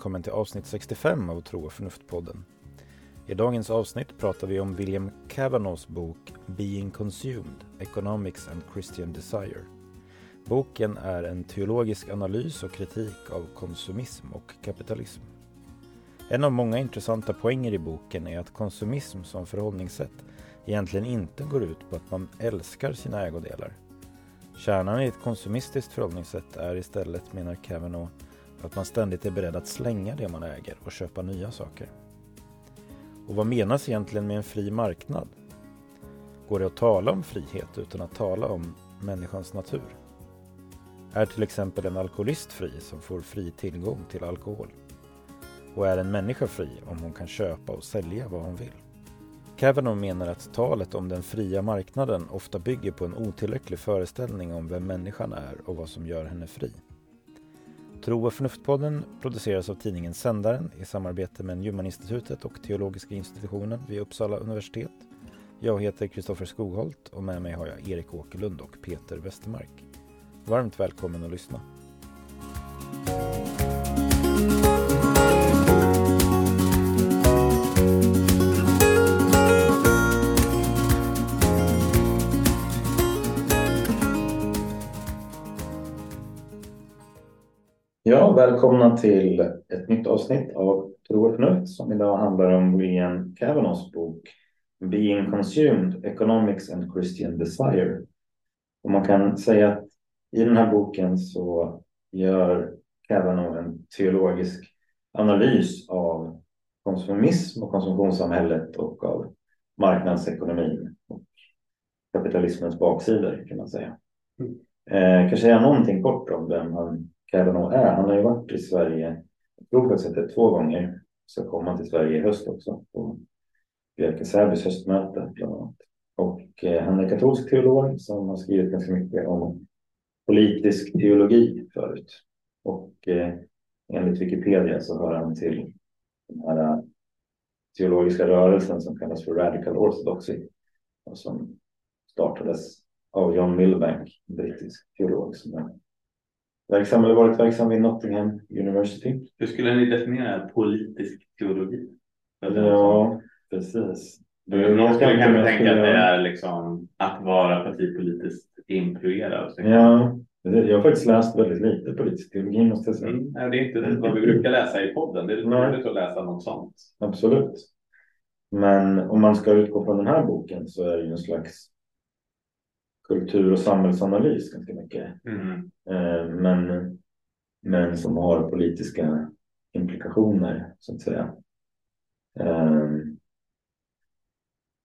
välkommen till avsnitt 65 av Tro och förnuft-podden. I dagens avsnitt pratar vi om William Cavanaghs bok Being Consumed, Economics and Christian Desire. Boken är en teologisk analys och kritik av konsumism och kapitalism. En av många intressanta poänger i boken är att konsumism som förhållningssätt egentligen inte går ut på att man älskar sina ägodelar. Kärnan i ett konsumistiskt förhållningssätt är istället, menar Kavanaugh, att man ständigt är beredd att slänga det man äger och köpa nya saker. Och vad menas egentligen med en fri marknad? Går det att tala om frihet utan att tala om människans natur? Är till exempel en alkoholist fri som får fri tillgång till alkohol? Och är en människa fri om hon kan köpa och sälja vad hon vill? Kavanaugh menar att talet om den fria marknaden ofta bygger på en otillräcklig föreställning om vem människan är och vad som gör henne fri. Tro och förnuftpodden produceras av tidningen Sändaren i samarbete med Newmaninstitutet och Teologiska institutionen vid Uppsala universitet. Jag heter Kristoffer Skogholt och med mig har jag Erik Åkerlund och Peter Westermark. Varmt välkommen att lyssna. Ja, välkomna till ett nytt avsnitt av Tro och förnuft som idag handlar om William Cavanaghs bok Being Consumed, Economics and Christian Desire. Och man kan säga att i den här boken så gör Kavanagh en teologisk analys av konsumism och konsumtionssamhället och av marknadsekonomin och kapitalismens baksidor kan man säga. Mm. Eh, kan säga någonting kort om vem han Kavanaugh är. Han har ju varit i Sverige, jag tror faktiskt att det två gånger. Ska komma till Sverige i höst också. På Björke Säbys höstmöte bland annat. Och eh, han är katolsk teolog som har skrivit ganska mycket om politisk teologi förut. Och eh, enligt Wikipedia så hör han till den här eh, teologiska rörelsen som kallas för Radical Orthodoxy och som startades av John Milbank, en brittisk teolog som är verksam eller varit verksam vid Nottingham University. Hur skulle ni definiera politisk teologi? Ja, precis. Skulle kanske tänka att det är liksom att vara partipolitiskt influerad. Ja, jag har faktiskt läst väldigt lite politisk teologi måste jag säga. Mm, det är inte vad vi brukar läsa i podden. Det är lite roligt att läsa något sånt. Absolut. Men om man ska utgå från den här boken så är det ju en slags kultur och samhällsanalys ganska mycket. Mm. Eh, men, men som har politiska implikationer så att säga. Eh,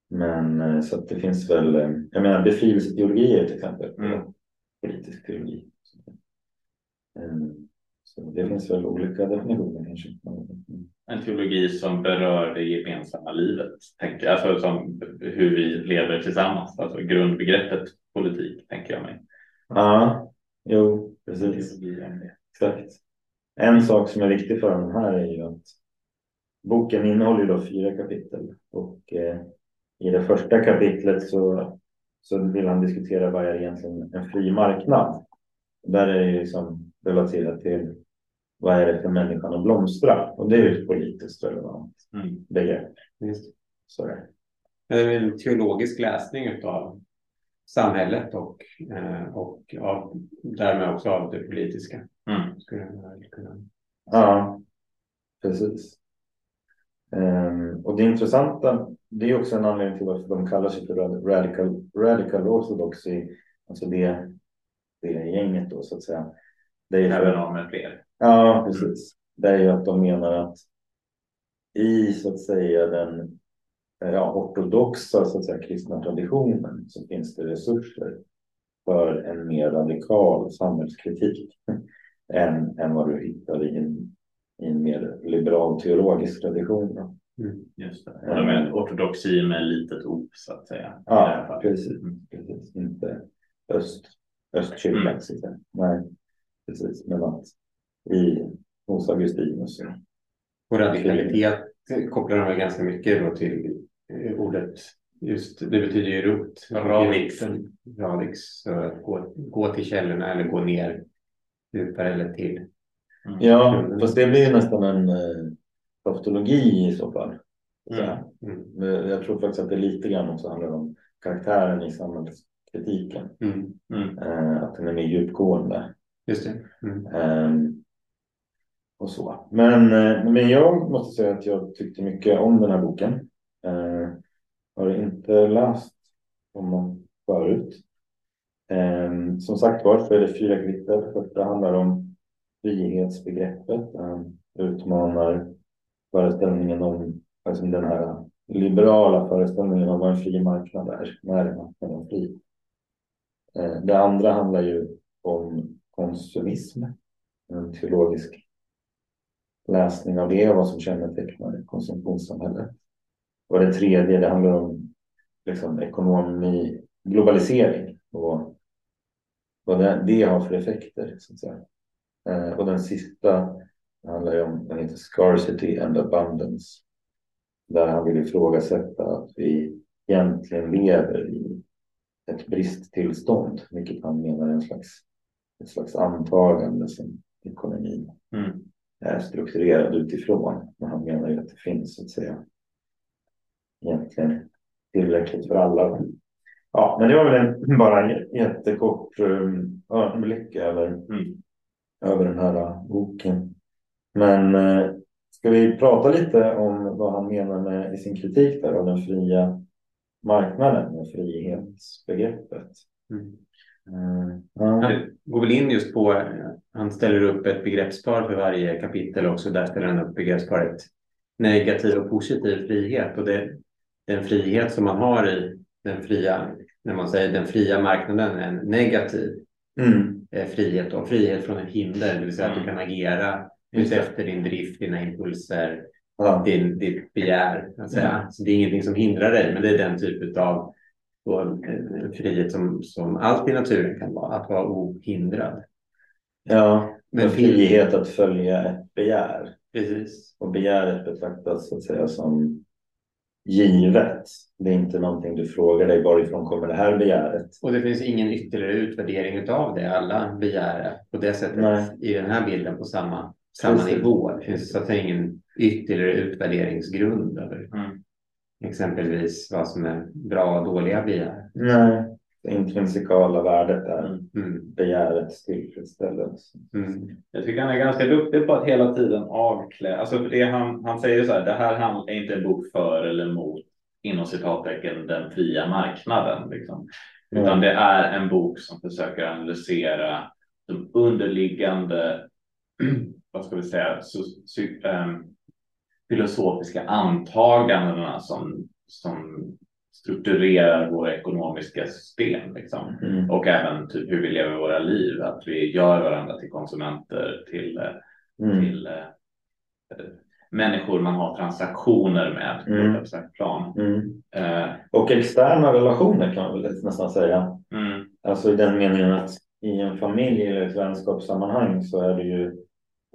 men eh, så att det finns väl, jag menar befrielseteologi är till exempel mm. politisk teologi. Så det finns väl olika definitioner kanske. En teologi som berör det gemensamma livet, tänker jag. Alltså som hur vi lever tillsammans, alltså grundbegreppet politik, tänker jag mig. Ja, jo, precis. Exakt. En sak som är viktig för den här är ju att boken innehåller då fyra kapitel och eh, i det första kapitlet så, så vill han diskutera vad är egentligen en fri marknad. Där är det liksom relaterat till vad är det för människan att blomstra? Och det är ju ett politiskt relevant mm. begrepp. Så det. är en teologisk läsning av samhället och, eh, och av, därmed också av det politiska. Mm. Skulle kunna... Ja, precis. Um, och det intressanta, det är också en anledning till varför de kallar sig för radical, radical orthodoxy, alltså det, det gänget då så att säga. Det är Även om med fler. Ja, precis. Det är ju att de menar att i så att säga den ja, ortodoxa så att säga, kristna traditionen så finns det resurser för en mer radikal samhällskritik än, än vad du hittar i en, i en mer liberal teologisk tradition. Mm, just det. Och de är ortodoxi med litet o så att säga. Ja, precis. Mm. precis. Inte öst, östkyrkan. Mm. Nej, precis. Men att i, hos Augustinus. Och radikalitet kopplar de ganska mycket då till eh, ordet Just det betyder ju rot. Radix. Radix. Så att gå, gå till källorna eller gå ner djupare eller till Mm. Ja, fast det blir nästan en eh, tautologi i så fall. Mm. Mm. Jag tror faktiskt att det lite grann också handlar om karaktären i samhällskritiken. Mm. Mm. Eh, att den är mer djupgående. Just det. Eh, och så. Men, eh, men jag måste säga att jag tyckte mycket om den här boken. Eh, har inte läst om förut. Eh, som sagt var så är det fyra kapitel. Första handlar om frihetsbegreppet. Han utmanar föreställningen om alltså den här liberala föreställningen om vad en fri marknad är. När är marknaden fri? Eh, det andra handlar ju om konsumism. En teologisk läsning av det, vad som kännetecknar konsumtionssamhället. Och det tredje, det handlar om liksom, ekonomi, globalisering och vad det, det har för effekter. Så att säga. Eh, och den sista handlar om, den heter Scarcity and Abundance. Där han vill ifrågasätta att vi egentligen lever i ett bristtillstånd, vilket han menar är en slags, ett slags antagande som ekonomin mm. är strukturerad utifrån. Men han menar ju att det finns så att säga egentligen tillräckligt för alla. Ja, men det var väl en, bara en jättekort um, ögonblick över, mm. över den här uh, boken. Men uh, ska vi prata lite om vad han menar med i sin kritik där av den fria marknaden med frihetsbegreppet? Mm. Uh, han går väl in just på, han ställer upp ett begreppspar för varje kapitel också. Där ställer han upp begreppsparet negativ och positiv frihet. Och det, den frihet som man har i den fria, när man säger den fria marknaden, en negativ mm. Eh, frihet och frihet från ett hinder, det vill säga att du mm. kan agera efter din drift, dina impulser, ja. din, ditt begär. Att säga. Mm. Så det är ingenting som hindrar dig, men det är den typ av en frihet som, som allt i naturen kan vara, att vara ohindrad. Ja, men frihet att följa ett begär. Precis. Och begäret betraktas så att säga som givet. Det är inte någonting du frågar dig varifrån kommer det här begäret. Och det finns ingen ytterligare utvärdering av det. Alla begär på det sättet Nej. i den här bilden på samma, samma nivå. Det finns så att säga ingen ytterligare utvärderingsgrund över mm. exempelvis vad som är bra och dåliga begär. Nej det intrinsikala värdet är mm. mm. begärets tillfredsställelse. Mm. Jag tycker han är ganska duktig på att hela tiden avklä. Alltså det han, han säger så här, det här är inte en bok för eller mot inom citattecken den fria marknaden. Liksom. Utan mm. det är en bok som försöker analysera de underliggande, vad ska vi säga, so, so, um, ehm, filosofiska antagandena som, som strukturerar våra ekonomiska system liksom. Mm. och även typ hur vi lever våra liv. Att vi gör varandra till konsumenter, till, mm. till äh, människor man har transaktioner med på mm. ett plan. Mm. Uh, och externa relationer kan man väl nästan säga. Mm. Alltså i den meningen att i en familj eller ett vänskapssammanhang så är det ju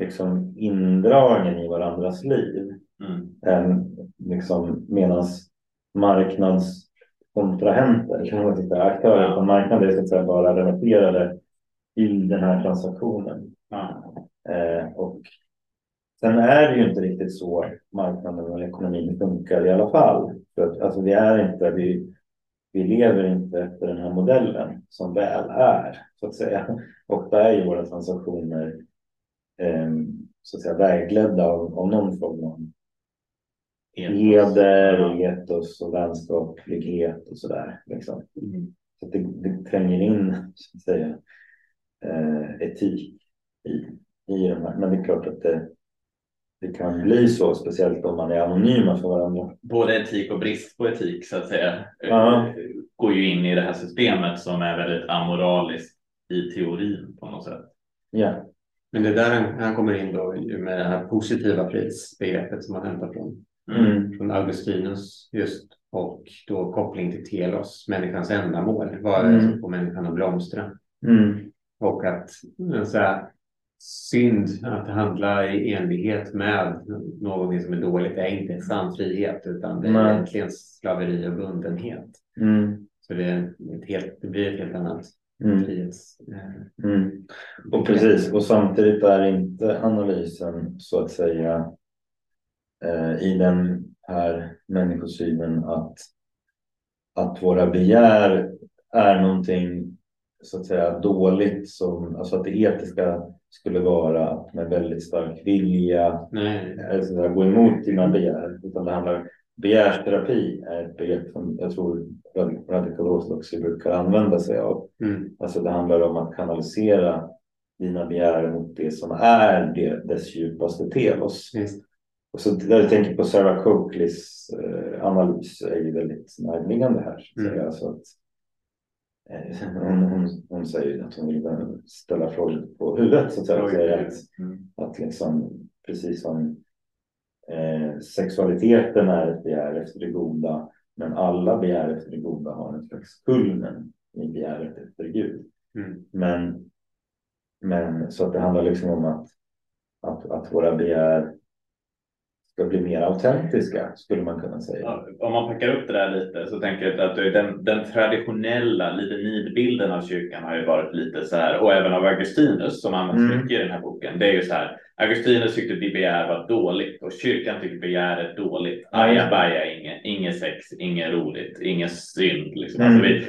liksom indragen i varandras liv. Mm. liksom, medans marknadskontrahenter, kan man säga, aktörer på marknaden är så att säga bara relaterade till den här transaktionen. Ja. Eh, och sen är det ju inte riktigt så marknaden och ekonomin funkar i alla fall. För att, alltså, vi är inte, vi, vi lever inte efter den här modellen som väl är, så att säga. Ofta är ju våra transaktioner eh, så att säga, vägledda av, av någon form av heder och etos och vänskaplighet och sådär. Liksom. Mm. Så det, det tränger in så att säga, eh, etik i, i de här. Men det är klart att det, det kan bli så, speciellt om man är anonyma för varandra. Både etik och brist på etik så att säga ja. går ju in i det här systemet som är väldigt amoraliskt i teorin på något sätt. Ja. Men det är där han, kommer in då med det här positiva frihetsbegreppet som han hämtar från mm. från Augustinus just och då koppling till telos, människans ändamål. Vad är det som får människan att blomstra? Mm. Och att så här, synd, att handla i enlighet med någonting som är dåligt, är inte sann frihet utan det är egentligen slaveri och bundenhet. Mm. Så det, är ett helt, det blir ett helt annat Mm. frihets... eh, Mm. Och precis, och samtidigt är inte analysen så att säga eh, i den här människosynen att, att våra begär är någonting så att säga dåligt som, alltså att det etiska skulle vara att med väldigt stark vilja Nej. eller så där, gå emot dina begär, utan det handlar begärsterapi är ett begrepp som jag tror Radical Orthodoxy brukar använda sig av. Mm. Alltså det handlar om att kanalisera dina begär mot det som är det, dess djupaste telos. Just. Och så när jag tänker på Sarah Coakleys eh, analys är ju väldigt närliggande här. Så att Mm. Alltså att, eh, hon, hon, hon säger att hon vill ställa Freud på huvudet. Så att säga. Säga att, Mm. att liksom, precis som eh, sexualiteten är ett begär efter det goda, men alla begär efter det goda har en slags kulmen i begäret efter Gud. Mm. Men, men så att det handlar liksom om att, att, att våra begär ska bli mer autentiska, skulle man kunna säga. Ja, om man packar upp det där lite så tänker jag att den, den traditionella, lite nidbilden av kyrkan har ju varit lite så här, och även av Augustinus som används Mm. mycket i den här boken. Det är ju så här, Augustinus tyckte att begär var dåligt och kyrkan tycker begär är dåligt. Ja, just det. Ajabaja, inget, inget sex, inget roligt, ingen synd. Liksom. Mm. Alltså vi,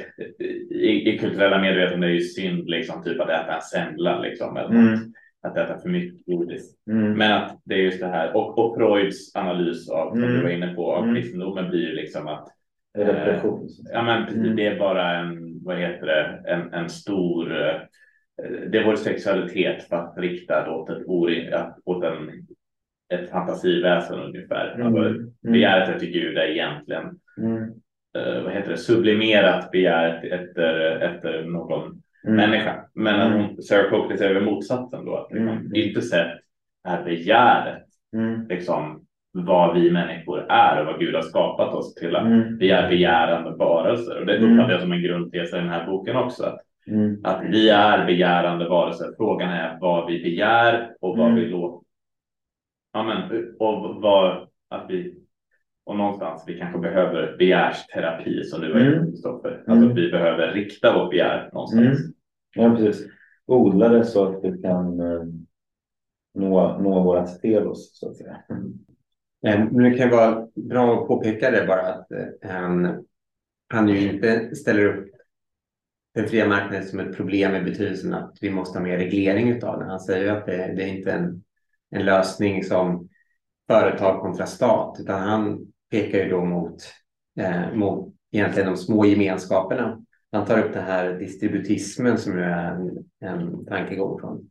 i, I kulturella medvetande är ju synd liksom typ att äta en semla liksom. Eller Mm. Att äta för mycket godis. Mm. Men att det är just det här och, och Freuds analys av som Mm. du var inne på av Mm. kristendomen blir ju liksom att Repression. ja, men Mm. det är bara en vad heter det en, en stor eh, det är vår sexualitet fast riktad åt ett ori, åt en ett fantasiväsen ungefär. Mm. Alltså, Mm. begäret efter Gud är egentligen Mm. eh, vad heter det sublimerat begär efter efter någon Mm. människa. Men Mm. mm. Sarah Coakley säger väl motsatsen då att liksom, Mm. ytterst sett är begäret Mm. liksom vad vi människor är och vad Gud har skapat oss till att Mm. vi är begärande varelser. Och det Mm. uppfattar jag som en grundtes i den här boken också. Att, Mm. att vi är begärande varelser. Frågan är vad vi begär och vad Mm. vi låter. Ja, men, och vad att vi och någonstans vi kanske behöver begärsterapi som du var inne på Mm. Kristoffer. Alltså Mm. vi behöver rikta vårt begär någonstans. Mm. Ja, precis. Odla det så att vi kan eh, nå, nå våra telos, så att säga. Eh, Men det kan vara bra att påpeka det bara att eh, han, han ju inte ställer upp den fria marknaden som ett problem i betydelsen att vi måste ha mer reglering utav den. Han säger ju att det, det är inte en, en lösning som företag kontra stat utan han pekar ju då mot, eh, mot egentligen de små gemenskaperna. Han tar upp den här distributismen som är en, en tankegång från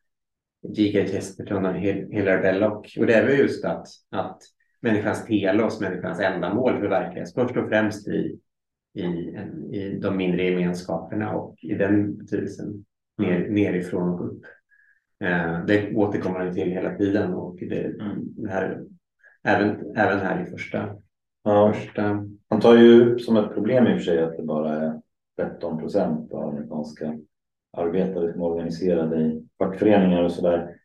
G.K. Chesterton och Hil- Hilary Belloc. Och det är väl just att, att människans telos, människans ändamål förverkligas först och främst i, i, i de mindre gemenskaperna och i den betydelsen ner, nerifrån och upp. Eh, det återkommer han till hela tiden och det, Mm. det här, även, även här i första, Ja, första han tar ju upp som ett problem i och för sig att det bara är 13 procent av amerikanska arbetare som är organiserade i fackföreningar och sådär.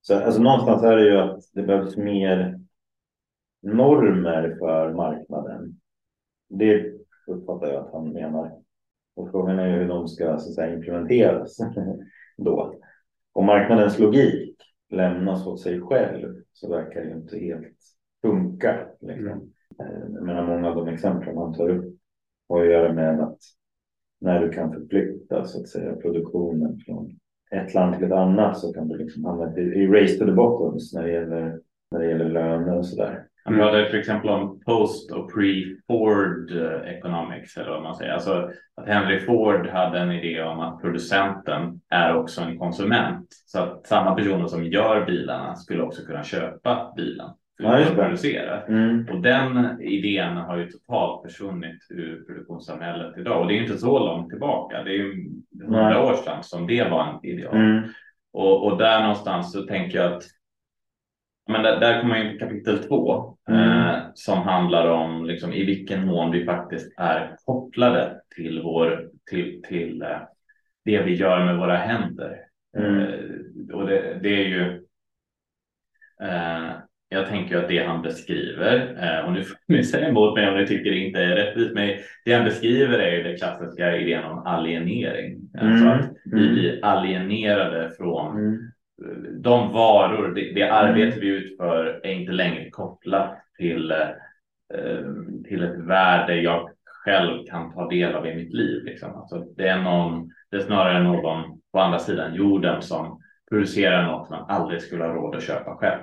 Så alltså någonstans är det ju att det behövs mer normer för marknaden. Det uppfattar jag att han menar. Och frågan är hur de ska så säga, implementeras då. Om marknadens logik lämnas åt sig själv så verkar det ju inte helt funka. Liksom. Mm. Eh, jag menar, många av de exempel man tar upp har att göra med att när du kan förflytta så att säga, produktionen från ett land till ett annat så kan du liksom hamna i, i race to the bottoms när det gäller, när det gäller löner och sådär. Han pratar till exempel om post och pre-Ford eh, economics eller vad man säger. Alltså att Henry Ford hade en idé om att producenten är också en konsument. Så att samma personer som gör bilarna skulle också kunna köpa bilen. Ja, producera. Mm. Och den idén har ju totalt försvunnit ur produktionssamhället idag. Och det är inte så långt tillbaka. Det är ju hundra Nej. år sedan som det var en ideal. Mm. Och, och där någonstans så tänker jag att men där, där kommer man in på kapitel två Mm. eh, som handlar om liksom, i vilken mån vi faktiskt är kopplade till, vår, till, till eh, det vi gör med våra händer. Mm. Eh, och det, det är ju eh, jag tänker att det han beskriver, eh, och nu får ni säga emot mig om ni tycker det inte är rättvist, men det han beskriver är ju den klassiska idén om alienering. Mm. Alltså att vi mm. blir alienerade från mm. de varor, det, det arbete mm. vi utför är inte längre kopplat till, eh, till ett värde jag själv kan ta del av i mitt liv. Liksom. Alltså det, är någon, det är snarare någon på andra sidan jorden som producerar något man aldrig skulle ha råd att köpa själv.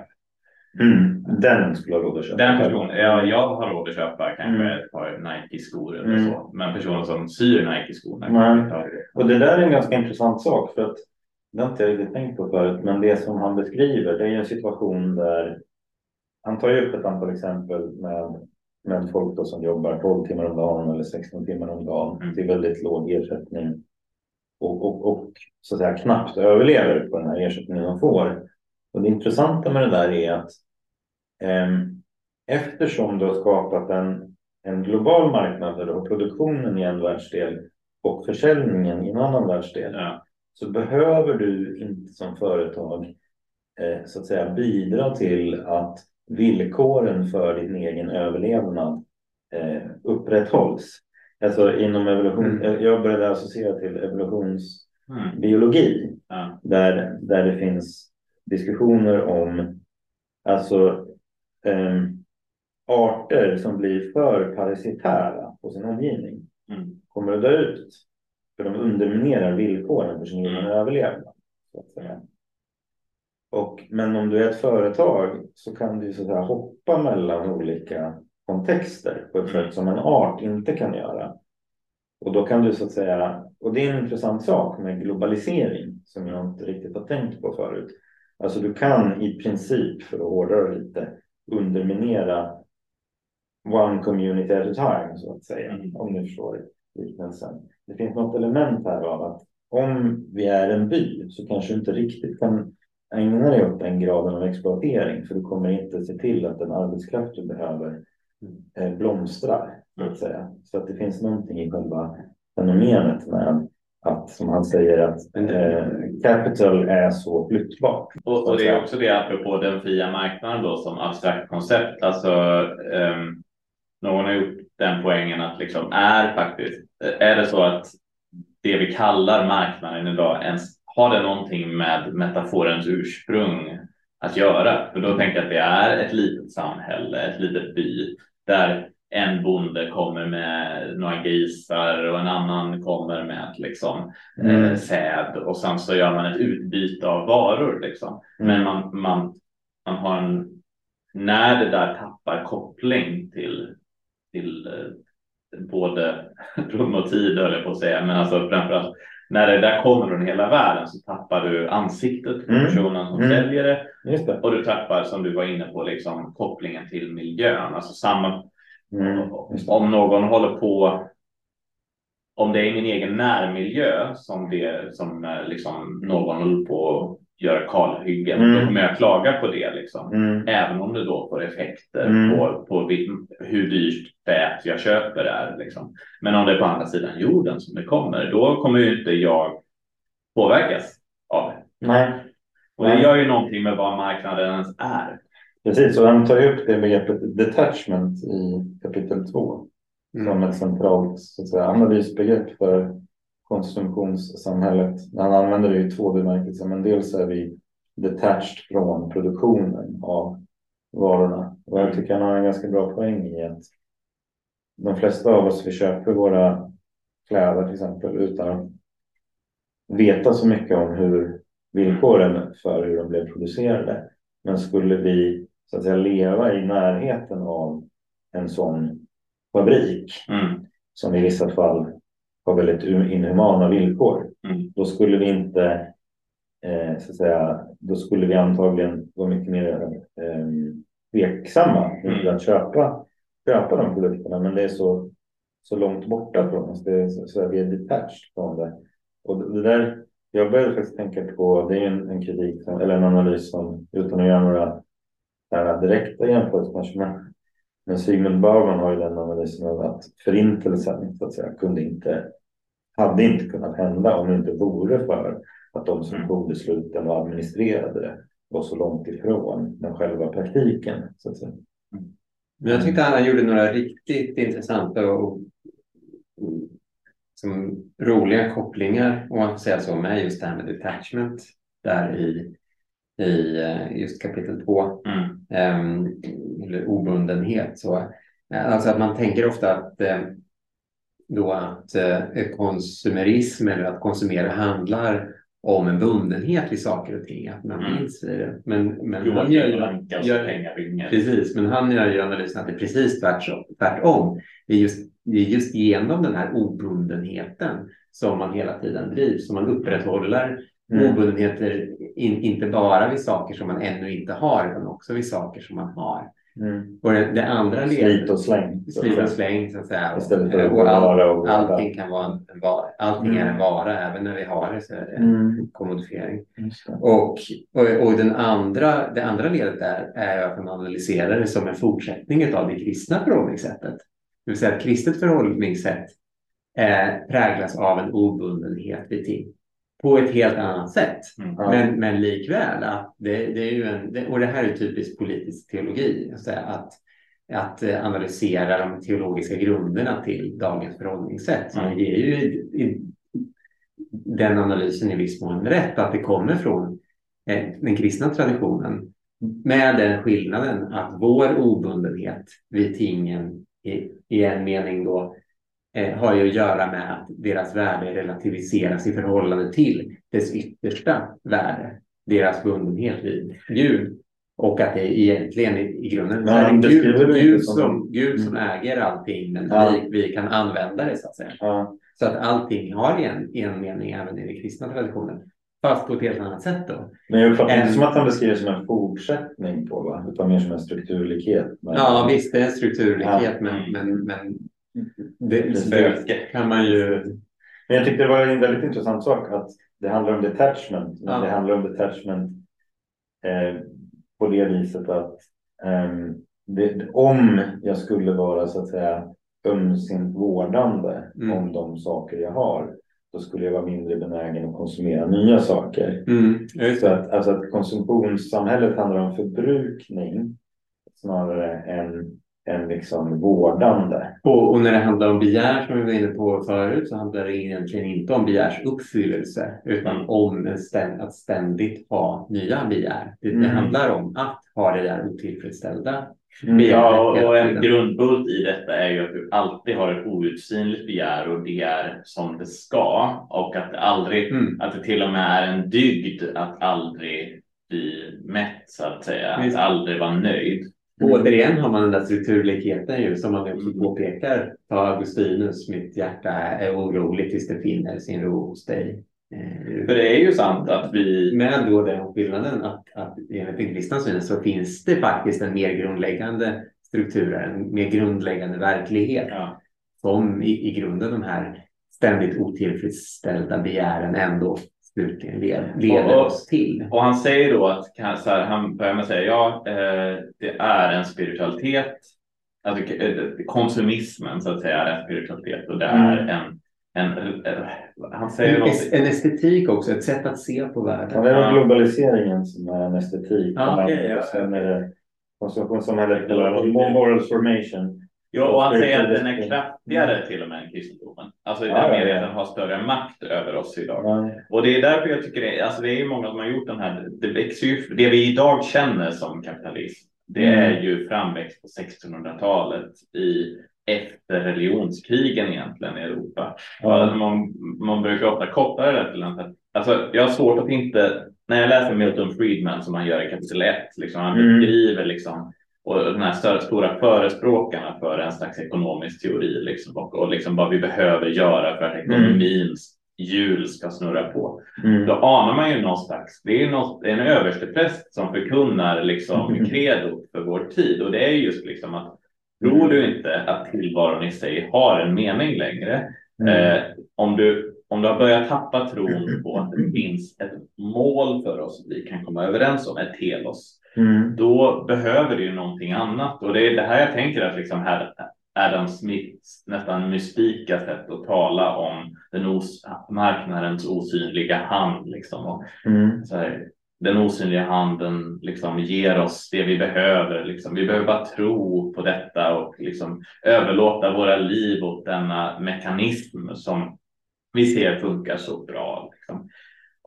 Mm. Den skulle ha råd att köpa. Den personen, ja, jag har råd att köpa kanske mm. ett par Nike-skor eller mm. så. Men personen som syr Nike-skorna. Mm. Och det där är en ganska intressant sak för att det har inte jag riktigt tänkt på förut. Men det som han beskriver det är en situation där han tar upp ett antal exempel med, med folk då som jobbar 12 timmar om dagen eller 16 timmar om dagen mm. till väldigt låg ersättning. Och, och, och så att säga knappt överlever på den här ersättningen de får. Och det intressanta med det där är att eftersom du har skapat en, en global marknad där du har produktionen i en världsdel och försäljningen i en annan världsdel ja. så behöver du inte som företag eh, så att säga bidra till att villkoren för din egen överlevnad eh, upprätthålls. Alltså inom evolution, mm. jag började associera till evolutionsbiologi mm. ja. där, där det finns diskussioner om alltså eh, arter som blir för parasitära på sin omgivning mm. kommer att dö ut. För de underminerar villkoren för sin egen mm. överlevnad. Så att säga. Och, men om du är ett företag så kan du så att säga, hoppa mellan olika kontexter på ett sätt som en art inte kan göra. Och då kan du så att säga, och det är en intressant sak med globalisering som jag inte riktigt har tänkt på förut. Alltså du kan i princip, för att hårdra lite, underminera one community at a time så att säga. Mm. Om ni förstår liknelsen. Det finns något element här av att om vi är en by så kanske du inte riktigt kan ägna dig åt den graden av exploatering för du kommer inte se till att den arbetskraft du behöver eh, blomstrar. Så att, säga. så att det finns någonting i själva fenomenet med att, som han säger, att eh, capital är så flyttbart. Och, och, det är också det apropå den fria marknaden då som abstrakt koncept. Alltså, um, någon har gjort den poängen att liksom är faktiskt, är det så att det vi kallar marknaden idag ens har det någonting med metaforens ursprung att göra? För då tänker jag att det är ett litet samhälle, ett litet by där en bonde kommer med några grisar och en annan kommer med liksom, mm. eh, säd och sen så gör man ett utbyte av varor. Liksom. Mm. Men man, man, man har en, när det där tappar koppling till, till eh, både rum och tid höll jag på att säga, men alltså framförallt när det där kommer från hela världen så tappar du ansiktet på mm. personen som mm. säljer det, det, och du tappar som du var inne på liksom kopplingen till miljön. Alltså samma Mm, om någon håller på, om det är i min egen närmiljö som, det, som eh, liksom någon håller på att göra kalhyggen, mm. då kommer jag klaga på det. Liksom. Mm. Även om det då får effekter mm. på, på hur dyrt fät jag köper är. Liksom. Men om det är på andra sidan jorden som det kommer, då kommer ju inte jag påverkas av det. Nej. Och det gör ju någonting med vad marknaden ens är. Precis, och han tar upp det begreppet detachment i kapitel 2 mm. som ett centralt så att säga, analysbegrepp för konsumtionssamhället. Han använder det i två bemärkelser, men dels är vi detached från produktionen av varorna. Och jag tycker han har en ganska bra poäng i att de flesta av oss vi köper våra kläder till exempel utan att veta så mycket om hur villkoren för hur de blev producerade. Men skulle vi så att säga, leva i närheten av en sån fabrik mm. som i vissa fall har väldigt inhumana villkor. Mm. Då skulle vi inte, eh, så att säga, då skulle vi antagligen vara mycket mer eh, tveksamma mm. att köpa, köpa de produkterna. Men det är så, så långt borta från oss. Det så, så vi är detached från det. Och det där, jag började faktiskt tänka på, det är en, en kritik eller en analys som utan att göra några här direkta jämförelser kanske, men, men Sigmund Bauman har ju den analysen av att förintelsen så att säga, kunde inte, hade inte kunnat hända om det inte vore för att de som mm. tog besluten och administrerade det var så långt ifrån den själva praktiken. Så att säga. Men jag tyckte han gjorde några riktigt intressanta och som roliga kopplingar, om man får säga så, med just det här med detachment där i, i eh, just kapitel 2. Mm. Um, eller obundenhet. Så, eh, alltså att man tänker ofta att eh, då att konsumerism eller att konsumera handlar om en bundenhet vid saker och ting, att man Mm. minns i det. Men, men Joakim han gör ju- gör-. Precis, men han gör ju analysen att det är precis tvärtom. tvärtom. Det är just, det är just genom den här obundenheten som man hela tiden drivs, som man upprätthåller Mm. obundenheter in, inte bara vid saker som man ännu inte har, utan också vid saker som man har. Mm. Och det, det andra Slit ledet, och släng. slit och släng så att säga. Istället för att och all, och allting kan vara en, en vara. Allting är en Mm. vara, även när vi har det så är det en Mm. kommodifiering. Och, och, och den andra, det andra ledet där är att man analyserar det som en fortsättning av det kristna förhållningssättet. Det vill säga att kristet förhållningssätt eh, präglas av en obundenhet vid ting på ett helt annat sätt. Mm. Men, men likväl, att det, det är ju en, det, och det här är typisk politisk teologi, att, att, eh, analysera de teologiska grunderna till dagens förhållningssätt. Så Mm. man ger ju i, i, den analysen i viss mån rätt, att det kommer från eh, den kristna traditionen med den skillnaden att vår obundenhet vid tingen i, i en mening då har ju att göra med att deras värde relativiseras i förhållande till dess yttersta värde, deras bundenhet vid Gud. Och att det egentligen i, grunden Men är det Gud, Gud, som- som, Gud som Mm. äger allting, men Ja. vi, vi kan använda det så att säga. Ja. Så att allting har en, en mening även i den kristna traditionen. Fast på ett helt annat sätt då. Men jag uppfattar inte som att han beskriver det som en fortsättning på va? Utan mer som en strukturlikhet. Men- Ja visst, det är en strukturlikhet Ja. men, men, men det, Spöke. kan man ju... Men jag tyckte det var en väldigt intressant sak att det handlar om detachment. Men Ja. det handlar om detachment eh, på det viset att ehm, det, om jag skulle vara så att säga ömsint vårdande Mm. om de saker jag har. Då skulle jag vara mindre benägen att konsumera nya saker. Mm, Så att, alltså att konsumtionssamhället handlar om förbrukning snarare än, än liksom vårdande. Och, och när det handlar om begär som vi var inne på förut så handlar det egentligen inte om begärsuppfyllelse utan Mm. om en ständ, att ständigt ha nya begär. Det, det Mm. handlar om att ha det där otillfredsställda. Mm. Ja, och, en grundbult i detta är ju att du alltid har ett outsynligt begär och det är som det ska och att det aldrig, Mm. att det till och med är en dygd att aldrig bli mätt så att säga, Visst. att aldrig vara nöjd. Och Återigen har man den där strukturlikheten ju som man också Mm. påpekar. Ta Augustinus, mitt hjärta är oroligt tills det finner sin ro hos dig. Eh, För det är ju sant att vi, Med då den skillnaden att, att enligt den kristna synen så finns det faktiskt en mer grundläggande struktur, en mer grundläggande verklighet ja, som i, i grunden de här ständigt otillfredsställda begären ändå led, leder Och- oss till. och han säger då att så här, han börjar med att säga ja, eh, det är en spiritualitet. Alltså eh, konsumismen så att säga är en spiritualitet och det är Mm. en, en eh, han säger En, något. en estetik också, ett sätt att se på Ja, världen. det är Ja. globaliseringen som är en estetik. Ja, okej, ja. Sen är det konsumtionssamhället moral formation. Ja, och han säger att den är kraftigare till och med än kristendomen. Alltså i den meningen den har större makt över oss idag. Ja. Och det är därför jag tycker det, alltså det är ju många som har gjort den här, det växer ju, det vi idag känner som kapitalism, det Mm. är ju framväxt på 1600-talet i efter religionskrigen egentligen i Europa. Ja. Man, man brukar ofta koppla det till en, alltså jag har svårt att inte, när jag läser Milton Friedman som han gör i kapitel 1, liksom, han Mm. beskriver liksom och den här större, stora förespråkarna för en slags ekonomisk teori liksom, och, och liksom vad vi behöver göra för att ekonomins hjul ska snurra på. Mm. Då anar man ju någon slags, det är något, en överstepräst som förkunnar liksom Mm. för vår tid och det är just liksom att tror du inte att tillvaron i sig har en mening längre, Mm. eh, om, du, om du har börjat tappa tron på att det finns ett mål för oss vi kan komma överens om, ett telos, Mm. då behöver du ju någonting annat. Och det är det här jag tänker att liksom här Adam Smiths nästan mystika sätt att tala om den os marknadens osynliga hand. Liksom. Och Mm. så här, den osynliga handen liksom ger oss det vi behöver. Liksom. Vi behöver bara tro på detta och liksom överlåta våra liv åt denna mekanism som vi ser funkar så bra. Liksom.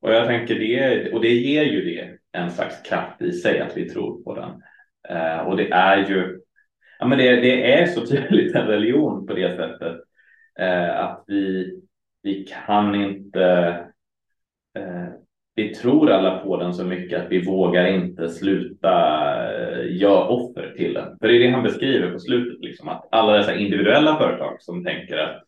Och jag tänker det, och det ger ju det en slags kraft i sig att vi tror på den. Eh, och det är ju, ja men det, det är så tydligt en religion på det sättet eh, att vi, vi kan inte eh, vi tror alla på den så mycket att vi vågar inte sluta eh, göra offer till den. För det är det han beskriver på slutet, liksom, att alla dessa individuella företag som tänker att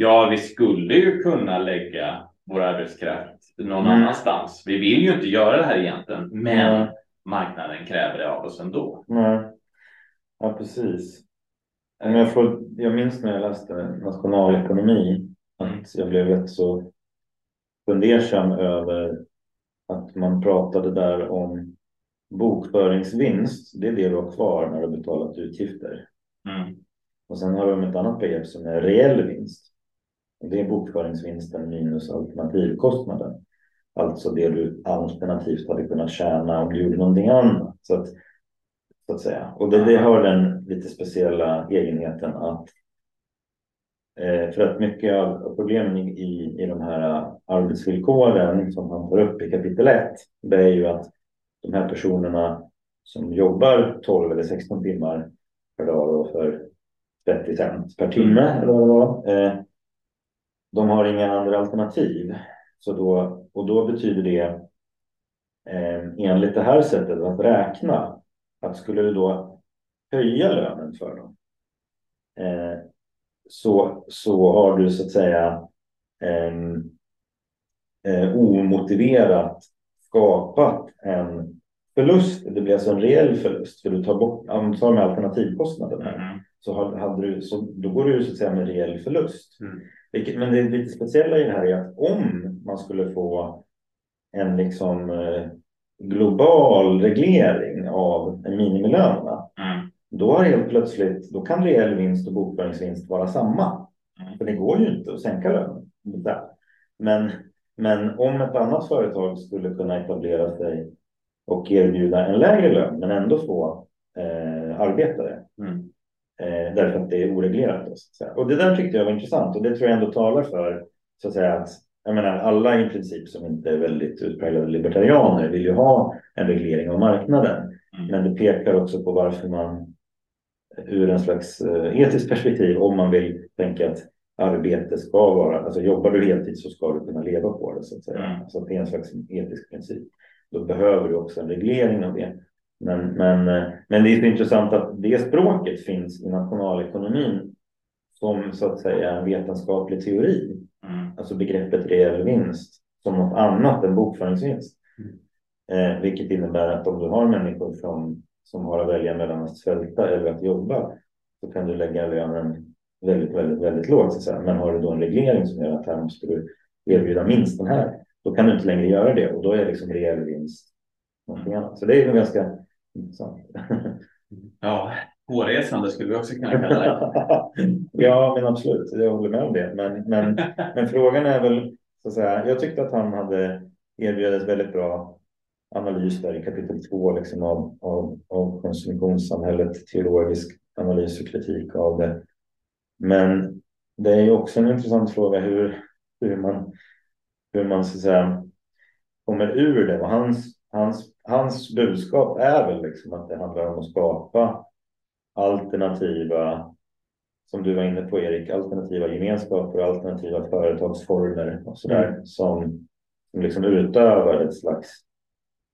ja, vi skulle ju kunna lägga vår arbetskraft någon mm. annanstans. Vi vill ju inte göra det här egentligen, men mm. marknaden kräver det av oss ändå. Mm. Ja, precis. Jag, får, jag minns när jag läste nationalekonomi att jag blev rätt så fundersam över att man pratade där om bokföringsvinst. Det är det du har kvar när du betalat utgifter. Mm. Och sen har de ett annat begrepp som är reell vinst. Det är bokföringsvinsten minus alternativkostnaden. Alltså det du alternativt hade kunnat tjäna om du gjorde någonting annat. Så att, så att säga. Och det, det har den lite speciella egenheten att Eh, för att mycket av problemen i, i de här arbetsvillkoren som han tar upp i kapitel 1, det är ju att de här personerna som jobbar 12 eller 16 timmar per dag och för 30 cent per timme, mm. eller vad det var, eh, de har inga andra alternativ. Så då, och då betyder det eh, enligt det här sättet att räkna att skulle du då höja lönen för dem så, så har du så att säga eh, eh, omotiverat skapat en förlust. Det blir alltså en reell förlust för du tar bort, om du tar med alternativkostnaden här, mm. så, hade du, så då går du så att säga med reell förlust. Mm. Men det lite speciella i det här är att om man skulle få en liksom eh, global reglering av minimilönerna mm då har helt plötsligt, då kan reell vinst och bokföringsvinst vara samma. Mm. För det går ju inte att sänka lönen. Men, men om ett annat företag skulle kunna etablera sig och erbjuda en lägre lön men ändå få eh, arbetare. Mm. Eh, därför att det är oreglerat. Då, och det där tyckte jag var intressant och det tror jag ändå talar för så att säga att jag menar, alla i princip som inte är väldigt utpräglade libertarianer vill ju ha en reglering av marknaden. Mm. Men det pekar också på varför man ur en slags eh, etiskt perspektiv om man vill tänka att arbete ska vara, alltså jobbar du heltid så ska du kunna leva på det så att säga. Mm. Så att det är en slags etisk princip. Då behöver du också en reglering av det. Men, men, eh, men det är så intressant att det språket finns i nationalekonomin som så att säga en vetenskaplig teori. Mm. Alltså begreppet reell vinst som något annat än bokföringsvinst. Mm. Eh, vilket innebär att om du har människor som som har att välja mellan att svälta eller att jobba så kan du lägga lönen väldigt, väldigt, väldigt lågt. Så. Men har du då en reglering som gör att här måste du erbjuda minst den här, då kan du inte längre göra det och då är liksom reell vinst någonting annat. Så det är ju ganska intressant. Ja, hårresande skulle vi också kunna kalla det. ja, men absolut, jag håller med om det. Men, men, men frågan är väl, så att säga, jag tyckte att han hade erbjudit väldigt bra analys där i kapitel två liksom av, av, av konsumtionssamhället, teologisk analys och kritik av det. Men det är ju också en intressant fråga hur, hur man, hur man så att säga, kommer ur det. Och hans, hans, hans budskap är väl liksom att det handlar om att skapa alternativa, som du var inne på Erik, alternativa gemenskaper och alternativa företagsformer och så där mm. som, som liksom utövar ett slags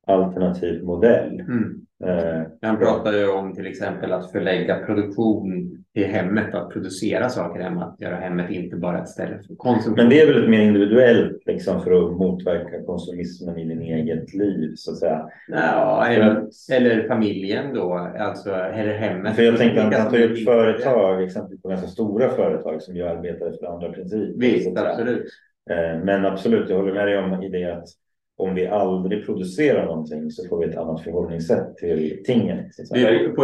alternativ modell. Mm. Eh, Han pratar ju om till exempel att förlägga produktion i hemmet, att producera saker hemma, att göra hemmet inte bara ett ställe för konsumtion. Men det är väl ett mer individuellt liksom, för att motverka konsumismen i din eget liv så att säga. Ja, eller, eller familjen då, alltså eller hemmet. För jag tänker att han tar upp företag, exempelvis på ganska stora företag som ju arbetar efter andra principer. Visst, absolut. Eh, men absolut, jag håller med dig om i det att om vi aldrig producerar någonting så får vi ett annat förhållningssätt till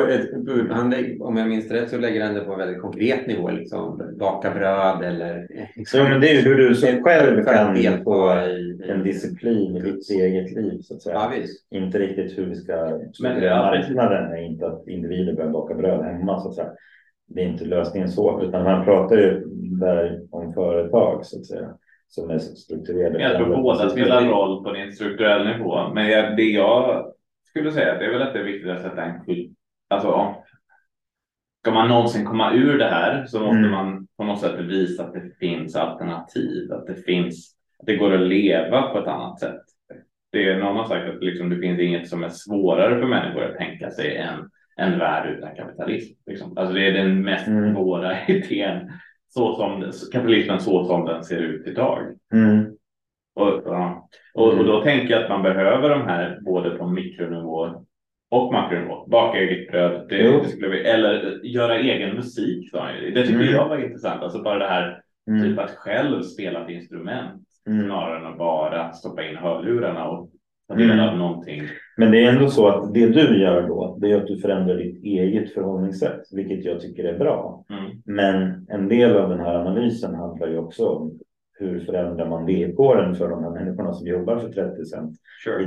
ett, han, lägger- om jag minns rätt så lägger han det på en väldigt konkret nivå. Liksom, baka bröd eller... Så, men det är ju hur du som själv kan delta få i- en disciplin i ditt eget liv så att säga. Ja. Inte riktigt hur vi ska Men, ja, marknaden är inte att individer börjar baka bröd hemma så att säga. Det är inte lösningen så, utan man pratar ju där om företag så att säga. Som är strukturerade. Jag tror båda spelar roll på en strukturell nivå. Men jag, det jag skulle säga det är väl att det är viktigt att sätta en kult. Alltså, ska man någonsin komma ur det här så måste Mm. man på något sätt visa att det finns alternativ. Att det finns, att det går att leva på ett annat sätt. Det är någon har sagt att liksom, det finns inget som är svårare för människor att tänka sig än en värld utan kapitalism. Liksom. Alltså det är den mest Mm. svåra idén. Så som kapitalismen så som den ser ut idag. Mm. Och, ja. och, och då tänker jag att man behöver de här både på mikronivå och makronivå. Baka eget bröd, det, det skulle vi, eller göra egen musik. ju. Det tycker Mm. jag var intressant. Alltså bara det här Mm. typ att själv spela ett instrument Mm. snarare än att bara stoppa in hörlurarna och del Mm. av någonting. Men det är ändå så att det du gör då, det är att du förändrar ditt eget förhållningssätt, vilket jag tycker är bra. Mm. Men en del av den här analysen handlar ju också om hur förändrar man villkoren för de här människorna som jobbar för 30 cent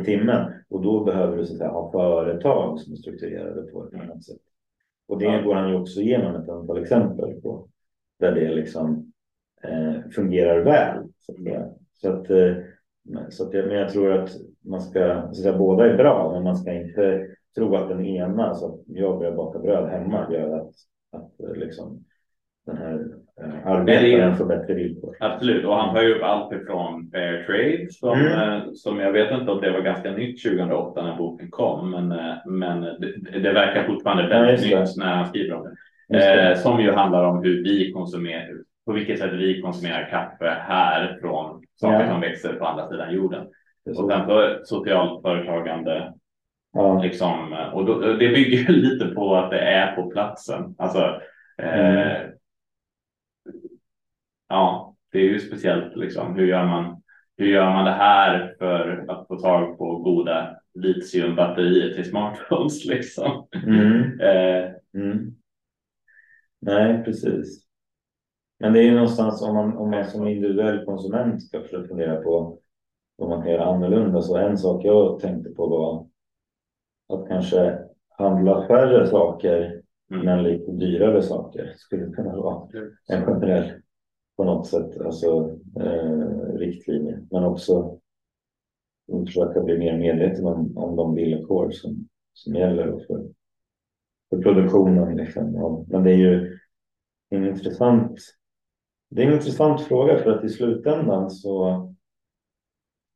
i timmen. Och då behöver du så att säga, ha företag som är strukturerade på ett annat sätt. Och det Ja. går han ju också igenom ett antal exempel på. Där det liksom eh, fungerar väl. Så att, så att, eh, men jag tror att man ska, så säga, båda är bra, men man ska inte tro att den ena, så att jag börjar baka bröd hemma, gör att, att eh, liksom, den här eh, arbetaren får bättre villkor. Absolut, och han tar ju upp allt ifrån fair trade som, Mm. eh, som jag vet inte om det var ganska nytt 2008 när boken kom, men, eh, men det, det verkar fortfarande Ja, väldigt det. nytt när han skriver om det. Eh, som ju handlar om hur vi konsumerar, på vilket sätt vi konsumerar kaffe här från saker Ja. som växer på andra sidan jorden. Och sen så socialt företagande, Ja. liksom, och då, det bygger ju lite på att det är på platsen. Alltså, eh, ja, det är ju speciellt liksom. Hur gör man? Hur gör man det här för att få tag på goda litiumbatterier till smartphones liksom? Mm. Eh, Mm. Nej, precis. Men det är ju någonstans om man, om man som individuell konsument ska försöka fundera på vad man kan göra annorlunda. Så en sak jag tänkte på var att kanske handla färre saker Mm. men lite dyrare saker skulle kunna vara en generell på något sätt alltså, eh, riktlinje. Men också försöka bli mer medveten om, om de villkor som, som gäller för, för produktionen. Liksom. Ja, men det är ju en intressant, det är en intressant fråga för att i slutändan så,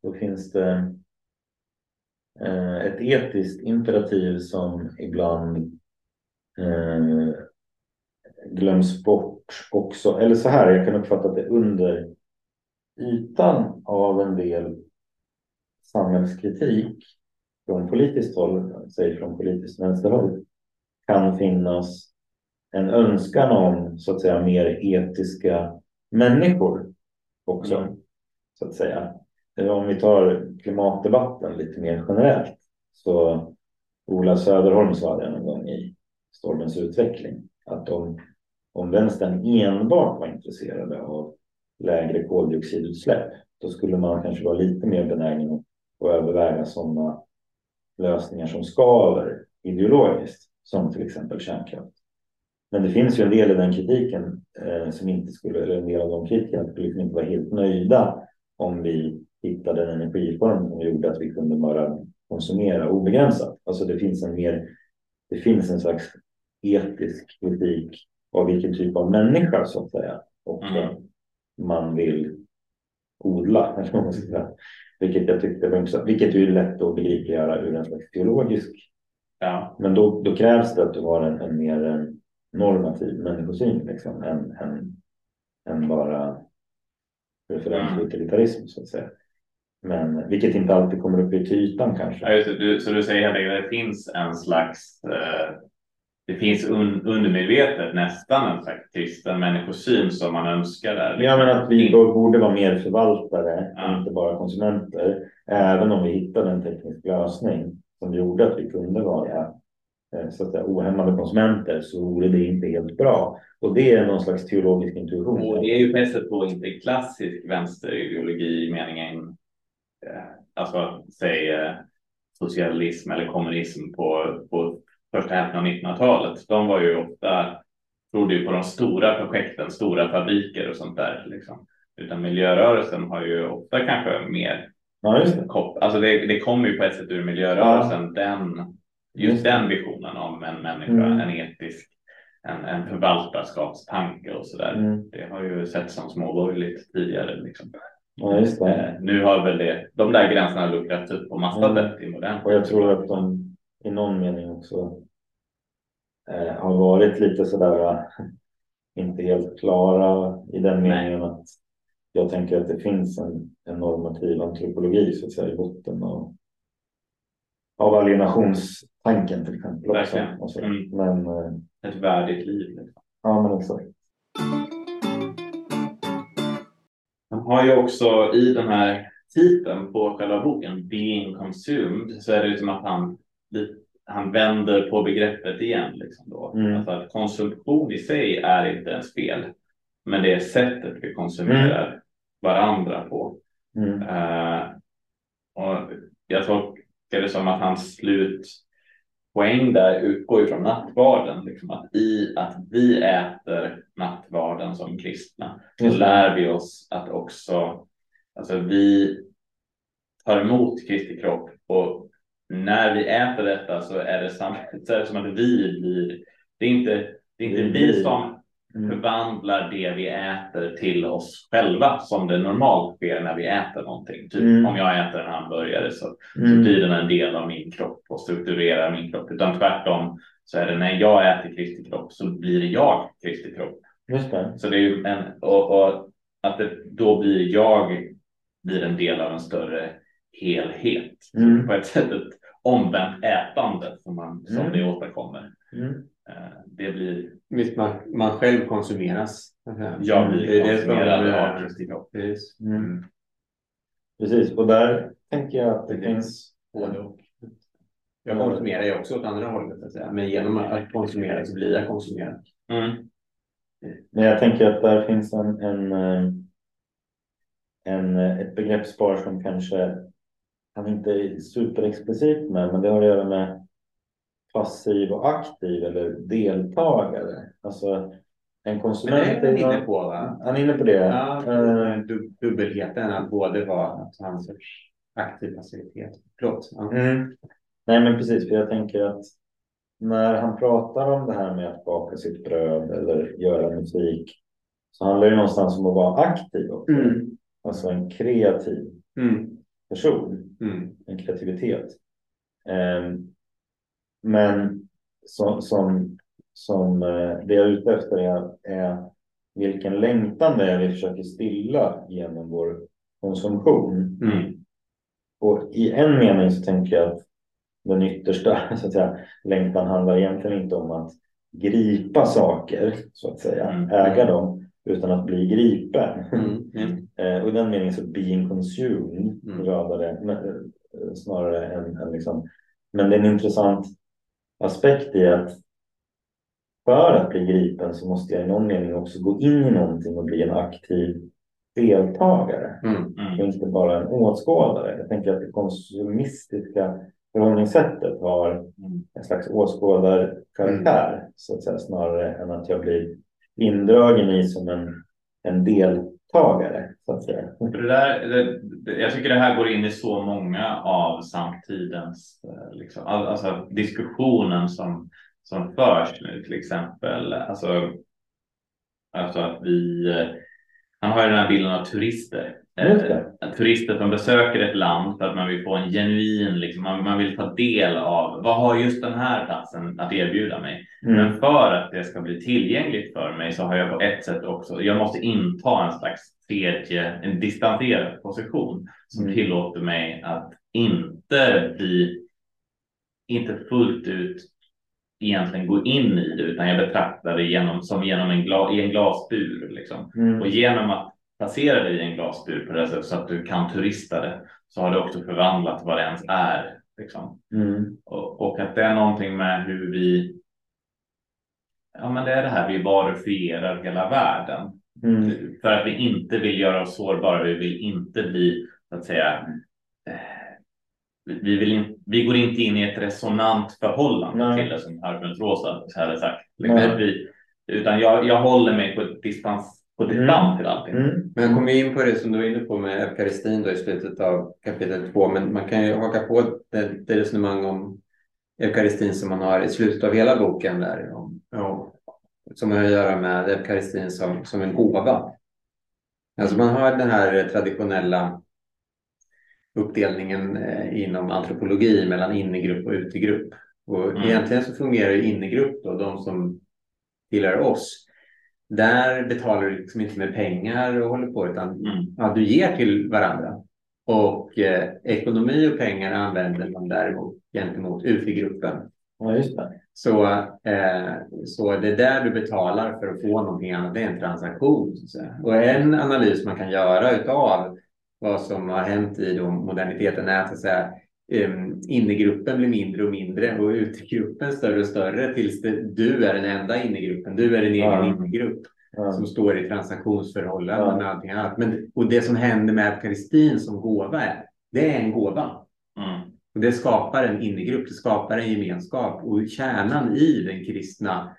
så finns det eh, ett etiskt imperativ som ibland eh, glöms bort också. Eller så här, jag kan uppfatta att det under ytan av en del samhällskritik från politiskt håll, säg från politiskt vänsterhåll, kan finnas en önskan om så att säga mer etiska människor också. Mm. Så att säga. Eh, om vi tar klimatdebatten lite mer generellt så Ola Söderholm sa det någon gång i Stormens utveckling att om, om vänstern enbart var intresserade av lägre koldioxidutsläpp då skulle man kanske vara lite mer benägen att överväga sådana lösningar som skaver ideologiskt som till exempel kärnkraft. Men det finns ju en del i den kritiken eh, som inte skulle, eller en del av de kritikerna skulle liksom inte vara helt nöjda om vi hittade en energiform som gjorde att vi kunde bara konsumera obegränsat. Alltså det finns en mer, det finns en slags etisk kritik av vilken typ av människa så att säga också Mm. man vill odla. eller vad man ska säga. Vilket jag tyckte var intressant, vilket är lätt att begripliggöra ur en slags teologisk ja. men då, då krävs det att du har en, en mer eh, normativ människosyn liksom, än, än, än bara referensutilitarism så att säga. Men vilket inte alltid kommer upp i ytan Ja, kanske. det. Du, så du säger helt enkelt att det finns en slags eh, det finns un, undermedvetet nästan en slags kristen människosyn som man önskar där. Ja, men att vi liksom. borde vara mer förvaltare, Ja. inte bara konsumenter. Även om vi hittade en teknisk lösning som gjorde att vi kunde vara eh, så att säga, ohämmade konsumenter så vore det inte helt bra. Och det är någon slags teologisk intuition. Och det är ju på ett sätt då inte klassisk vänsterideologi i meningen, alltså säg eh, socialism eller kommunism på, på första hälften av 1900-talet. De var ju ofta, trodde ju på de stora projekten, stora fabriker och sånt där. Liksom. Utan miljörörelsen har ju ofta kanske mer Ja, det. kopp, alltså det, det kommer ju på ett sätt ur miljörörelsen, den, just den visionen om en människa, Mm. en etisk, en, en förvaltarskapstanke och sådär. Mm. Det har ju sett som småborgerligt tidigare. Liksom. Ja, just det. Nu har väl det, de där gränserna luckrats upp på massa Mm. sätt i modern Och jag tror att de i någon mening också eh, har varit lite sådär eh, inte helt klara i den Nej. meningen att jag tänker att det finns en, en normativ antropologi så att säga i botten av, av alienationstanken till exempel. Också, Verkligen. och så. Mm. Men eh, Ett värdigt liv. Liksom. ja, men exakt. Har ju också i den här titeln på själva boken, Being Consumed, så är det ju som att han, han vänder på begreppet igen. Liksom då. Mm. Alltså att konsumtion i sig är inte ens fel, men det är sättet vi konsumerar varandra på. Mm. Eh, och jag tolkar det som att hans slutpoäng där utgår ifrån nattvarden. Liksom att i att vi äter nattvarden som kristna så det. lär vi oss att också, alltså vi tar emot Kristi kropp och när vi äter detta så är det, sam, så är det som att vi blir, det är inte, det är inte Vi som Mm. Förvandlar det vi äter till oss själva som det normalt sker när vi äter någonting. Typ Mm. om jag äter en hamburgare så, så Mm. blir den en del av min kropp och strukturerar min kropp. Utan tvärtom så är det när jag äter Kristi kropp så blir jag Kristi kropp. Just det. Så det är en, och, och att det, då blir jag blir en del av en större helhet. Mm. På ett sätt ett omvänt ätande som, man, som Mm. det återkommer. Mm. Eh, Det blir, Visst, man, man själv konsumeras. jag blir Det är det som är- av. Precis. Mm. Precis, och där tänker jag att det finns Både och. Jag konsumerar ju också åt andra hållet, att säga. men genom att konsumera så blir jag konsumerad. Mm. Men jag tänker att där finns en, en, eh, en, eh, ett begreppspar som kanske han inte är superexplicit med, men det har att göra med passiv och aktiv eller deltagare. Alltså en Men det konsument. är någon- inne på, va? Han är inne på det. Ja, Eh, du- dubbelheten att både vara att ha en sorts aktiv passivitet. Förlåt. Ja. Mm. Nej, men precis, för jag tänker att när han pratar om det här med att baka sitt bröd eller göra musik så handlar det någonstans om att vara aktiv också. Mm. Alltså en kreativ Mm. person, Mm. en kreativitet. Ehm, men som, som, som eh, det jag är ute efter är, är vilken längtan det är vi försöker stilla genom vår konsumtion. Mm. Och i en mening så tänker jag att den yttersta så att säga, längtan handlar egentligen inte om att gripa saker, så att säga, Mm. äga dem, utan att bli gripen. Mm. Mm. Och i den meningen så being consumed Mm. radare, eh, snarare än, än liksom. Men det är en intressant aspekt i att för att bli gripen så måste jag i någon mening också gå in i någonting och bli en aktiv deltagare Mm. och Mm. inte bara en åskådare. Jag tänker att det konsumistiska förhållningssättet har Mm. en slags åskådarkaraktär så att säga, snarare än att jag blir indragen i som en, en deltagare så att säga. Det där, det, det, jag tycker det här går in i så många av samtidens eh, liksom, all, alltså diskussionen som, som förs nu till exempel. Alltså, alltså att vi, eh, han har ju den här bilden av turister. Eh, Turister som besöker ett land för att man vill få en genuin, liksom, man, man vill ta del av vad har just den här platsen att erbjuda mig. Mm. Men för att det ska bli tillgängligt för mig så har jag på ett sätt också, jag måste inta en slags tredje, en distanserad position som Mm. tillåter mig att inte bli, inte fullt ut egentligen gå in i det, utan jag betraktar det genom, som genom en, gla, i en glasbur. Liksom. Mm. Och genom att placera det i en glasbur på det sättet så att du kan turista det, så har det också förvandlat vad det ens är. Liksom. Mm. Och, och att det är någonting med hur vi Ja, men det är det här vi varufierar hela världen. Mm. För att vi inte vill göra oss sårbara. Vi vill inte bli, så att säga, vi, vill in, vi går inte in i ett resonant förhållande Nej. till det som Harpens Rosa hade sagt. Liksom, vi, utan jag, jag håller mig på distans, på distans till allting. Mm. Men jag kommer in på det som du var inne på med eukaristin då i slutet av kapitel två. Men man kan ju haka på det, det resonemang om eukaristin som man har i slutet av hela boken där. Om, om, som har att göra med eukaristin som, som en gåva. Alltså man har den här traditionella uppdelningen eh, inom antropologi mellan innegrupp och utegrupp. Och Mm. egentligen så fungerar ju innegrupp då, de som tillhör oss. Där betalar du liksom inte med pengar och håller på utan Mm. ja, du ger till varandra. Och eh, ekonomi och pengar använder man däremot gentemot utegruppen. Ja, just det. Så, eh, så det är där du betalar för att få någonting annat, det är en transaktion. Och en analys man kan göra utav vad som har hänt i då moderniteten är att, så att säga, um, innegruppen blir mindre och mindre och utegruppen större och större tills det, du är den enda innegruppen. Du är din egen Ja. innegrupp som står i transaktionsförhållanden Ja. med allting annat. Men, och det som händer med eukaristin som gåva är, det är en gåva. Mm. Och det skapar en innegrupp, det skapar en gemenskap. Och kärnan i den kristna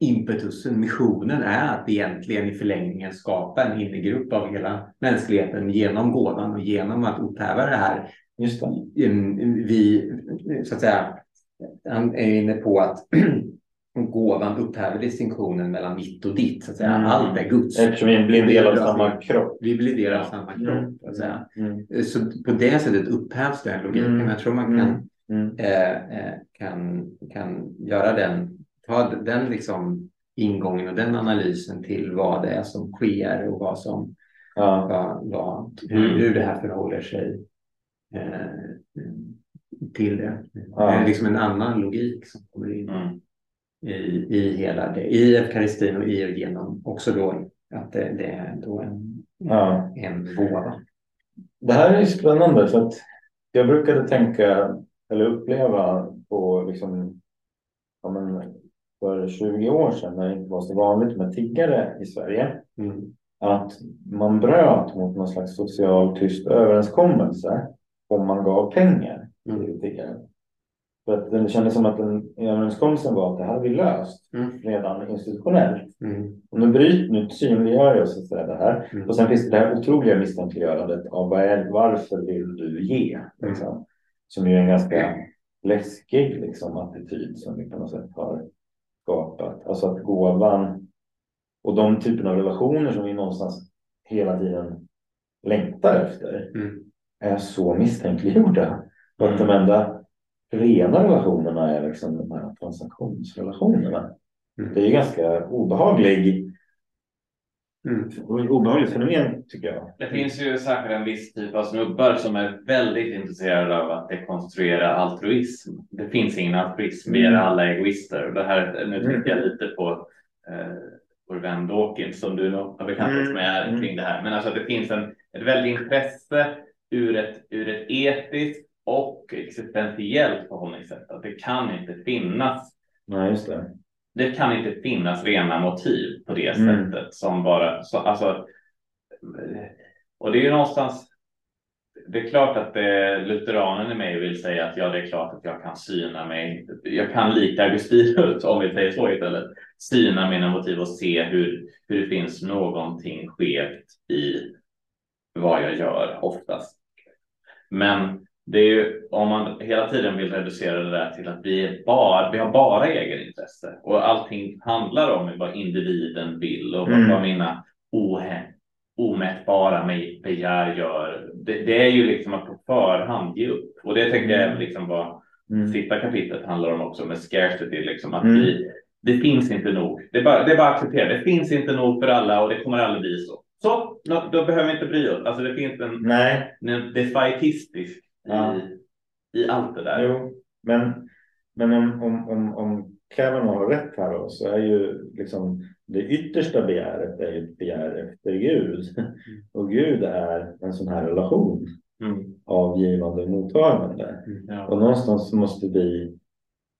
impetusen, missionen, är att egentligen i förlängningen skapa en innegrupp av hela mänskligheten genom gåvan och genom att upphäva det här. Just det. Mm, Vi, så att säga, han är inne på att gåvan upphäver distinktionen mellan mitt och ditt. Så att säga. Mm. Allt är Guds. Eftersom vi blir del av samma kropp. Vi blir del av samma kropp. Så, att säga. Mm. så på det sättet upphävs den logiken. Mm. Jag tror man kan Mm. Mm. eh, eh, kan, kan göra den, ta den liksom ingången och den analysen till vad det är som sker och vad som, Ja. vad, vad, hur, Mm. hur det här förhåller sig eh, till det. Ja. Det är liksom en annan logik som kommer in Mm. i, i hela det, i eukaristin och i och genom också då att det, det är då en, Ja. en gåva. Det här är spännande för att jag brukade tänka eller uppleva på liksom, ja men för 20 år sedan när det inte var så vanligt med tiggare i Sverige. Mm. Att man bröt mot någon slags social tyst överenskommelse om man gav pengar Mm. till tiggare. För att det kändes som att den överenskommelsen var att det här har vi löst Mm. redan institutionellt. Mm. Och nu bryt, nu synliggör jag så att säga det här. Mm. Och sen finns det det här otroliga misstänkliggörandet av vad är, varför vill du ge? Liksom. Som ju är en ganska läskig liksom, attityd som vi på något sätt har skapat. Alltså att gåvan och de typen av relationer som vi någonstans hela tiden längtar efter Mm. är så misstänkliggjorda. Och att de enda rena relationerna är liksom de här transaktionsrelationerna. Mm. Det är ju ganska obehaglig Mm. obehagligt fenomen tycker jag. Det finns ju säkert en viss typ av snubbar som är väldigt intresserade av att dekonstruera altruism. Det finns ingen altruism, vi är Mm. alla egoister. Och Det här, nu tänker jag lite på eh, vår vän Dawkins som du har bekantat Mm. med Mm. kring det här. Men alltså det finns en, ett väldigt intresse ur ett, ur ett etiskt och existentiellt förhållningssätt. Att det kan inte finnas Nej, just det. kan inte finnas rena motiv på det Mm. sättet som bara så, alltså. Och det är ju någonstans. Det är klart att det, lutheranen i mig vill säga att ja, det är klart att jag kan syna mig. Jag kan lika Augustinus om vi säger så istället. Syna mina motiv och se hur, hur det finns någonting skevt i vad jag gör oftast. Men det är ju om man hela tiden vill reducera det där till att vi, är bara, vi har bara egenintresse och allting handlar om vad individen vill och Mm. vad mina ohä, omätbara begär gör. Det, det är ju liksom att på förhand ge upp och det tänker jag är liksom vad Mm. sista kapitlet handlar om också med scarcity, liksom att Mm. vi, det finns inte nog. Det är, bara, det är bara att acceptera. Det finns inte nog för alla och det kommer aldrig bli så. Så, då, då behöver vi inte bry oss. Alltså det finns en, Nej, en defaitistisk Ja. i, i allt det där. jo. Men, men om, om, om, om Kavanaugh har rätt här då, så är ju liksom det yttersta begäret är ju ett begär efter Gud. Och Gud är en sån här relation Mm. av givande och mottagande. Ja. Och någonstans måste vi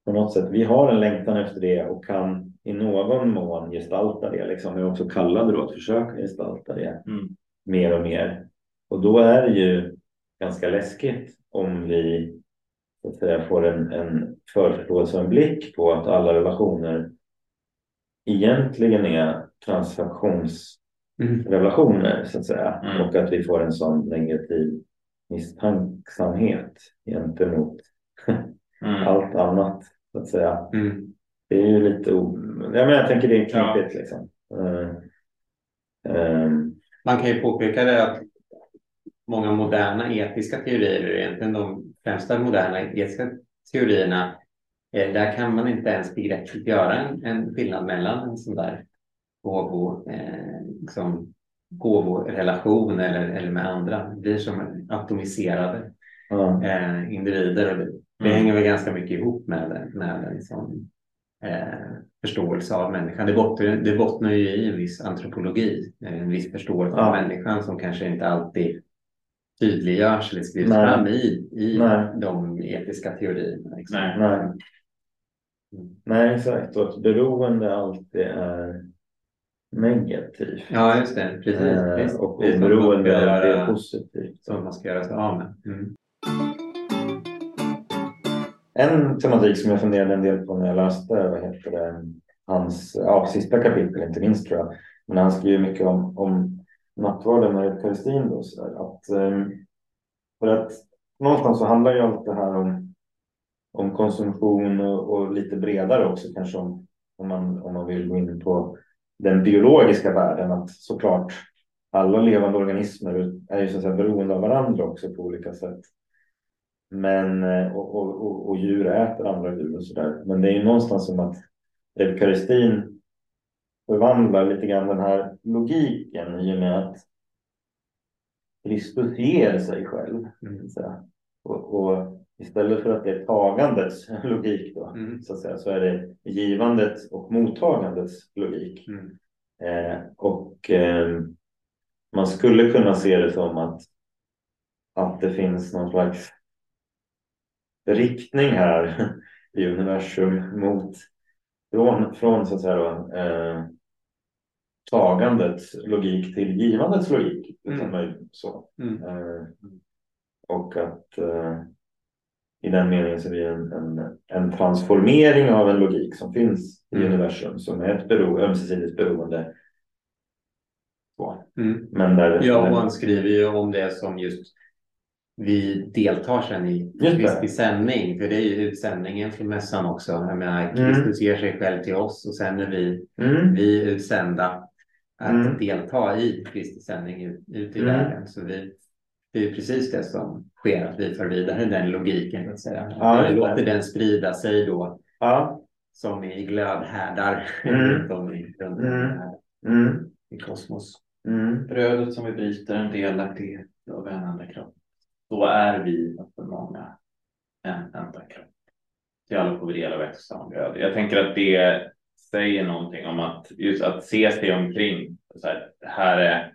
på något sätt, vi har en längtan efter det och kan i någon mån gestalta det. Liksom. Vi är också kallade då att försöka gestalta det Mm. mer och mer. Och då är det ju ganska läskigt om vi så att säga, får en, en förförståelse och en blick på att alla relationer egentligen är transaktionsrelationer Mm. så att säga. Mm. Och att vi får en sån negativ misstänksamhet gentemot Mm. allt annat så att säga. Mm. Det är ju lite o... ja, men jag tänker det är Ja. knepigt liksom. Eh, ehm, Man kan ju påpeka det att många moderna etiska teorier, egentligen de främsta moderna etiska teorierna, eh, där kan man inte ens begreppligt göra en, en skillnad mellan en sån där gåvo, eh, liksom, gåvorelation eller, eller med andra. Det blir som atomiserade ja. eh, individer och det, det Mm. hänger väl ganska mycket ihop med, med en sån eh, förståelse av människan. Det bottnar, det bottnar ju i en viss antropologi, en viss förståelse Ja. av människan som kanske inte alltid tydliggörs eller skrivs Nej. fram i, i Nej. de etiska teorierna. Liksom. Nej. Nej. Nej, exakt. Och att beroende alltid är negativt. Ja, just det. Precis. Eh, Visst. och oberoende är positivt. Som man ska göra sig av med. Mm. En tematik som jag funderade en del på när jag läste vad heter det, hans ja, sista kapitel, inte minst tror jag. Men han skriver mycket om, om nattvarden och eukaristin. Då, så där, att, ehm, för att någonstans så handlar ju allt det här om, om konsumtion och, och lite bredare också kanske om, om, man, om man vill gå in på den biologiska världen. Att såklart alla levande organismer är ju så att säga beroende av varandra också på olika sätt. Men, eh, och, och, och, och djur äter andra djur och sådär. Men det är ju någonstans som att eukaristin förvandlar lite grann den här logiken i och med att Kristus ger sig själv. Mm. Och, och istället för att det är tagandets logik då, Mm. så, att säga, så är det givandets och mottagandets logik. Mm. Eh, och eh, man skulle kunna se det som att, att det finns någon slags riktning här i universum mot från, från så att säga då, eh, tagandets logik till givandets logik. Mm. så. Mm. Eh, och att eh, i den meningen så är det en, en, en transformering av en logik som finns i Mm. universum som är ett bero, ömsesidigt beroende. Så. Mm. Men där, Ja, och han skriver ju om det som just vi deltar sen i. Kristi sändning, för det är ju utsändningen från mässan också. Jag menar, Mm. Kristus ger sig själv till oss och sen är vi, mm, vi är utsända att Mm. delta i Kristi sändning ut, ut i Mm. världen. Så vi, det är precis det som sker, att vi för vidare den logiken. Så att säga. Ja, vi låter den sprida sig då ja, som i glödhärdar Mm. runt om i, runt Mm. mm, i kosmos. mm, Brödet som vi bryter en delaktighet av en enda kropp. Så är vi för många en enda kropp. Till alla får vi del av ett och samma bröd. Jag tänker att det säger någonting om att just att se sig omkring. Så här, här, är,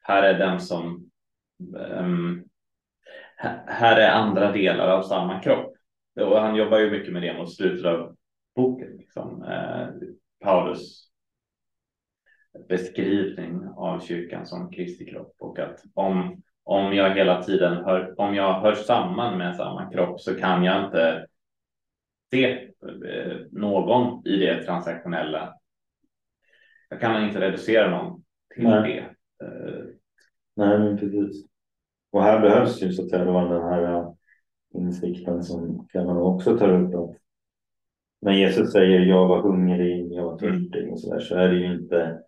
här är den som ehm, um, här- här är andra delar av samma kropp. Och han jobbar ju mycket med det mot slutet av boken. Liksom. Eh, Paulus beskrivning av kyrkan som Kristi kropp och att om, om jag hela tiden hör, om jag hör samman med samma kropp så kan jag inte se eh, någon i det transaktionella. Jag kan inte reducera någon till Nej. det. Eh, nej men precis. Och här behövs ju så att säga den här äh, insikten som Kevin också tar upp att när Jesus säger jag var hungrig, jag var törstig och så där så är det ju inte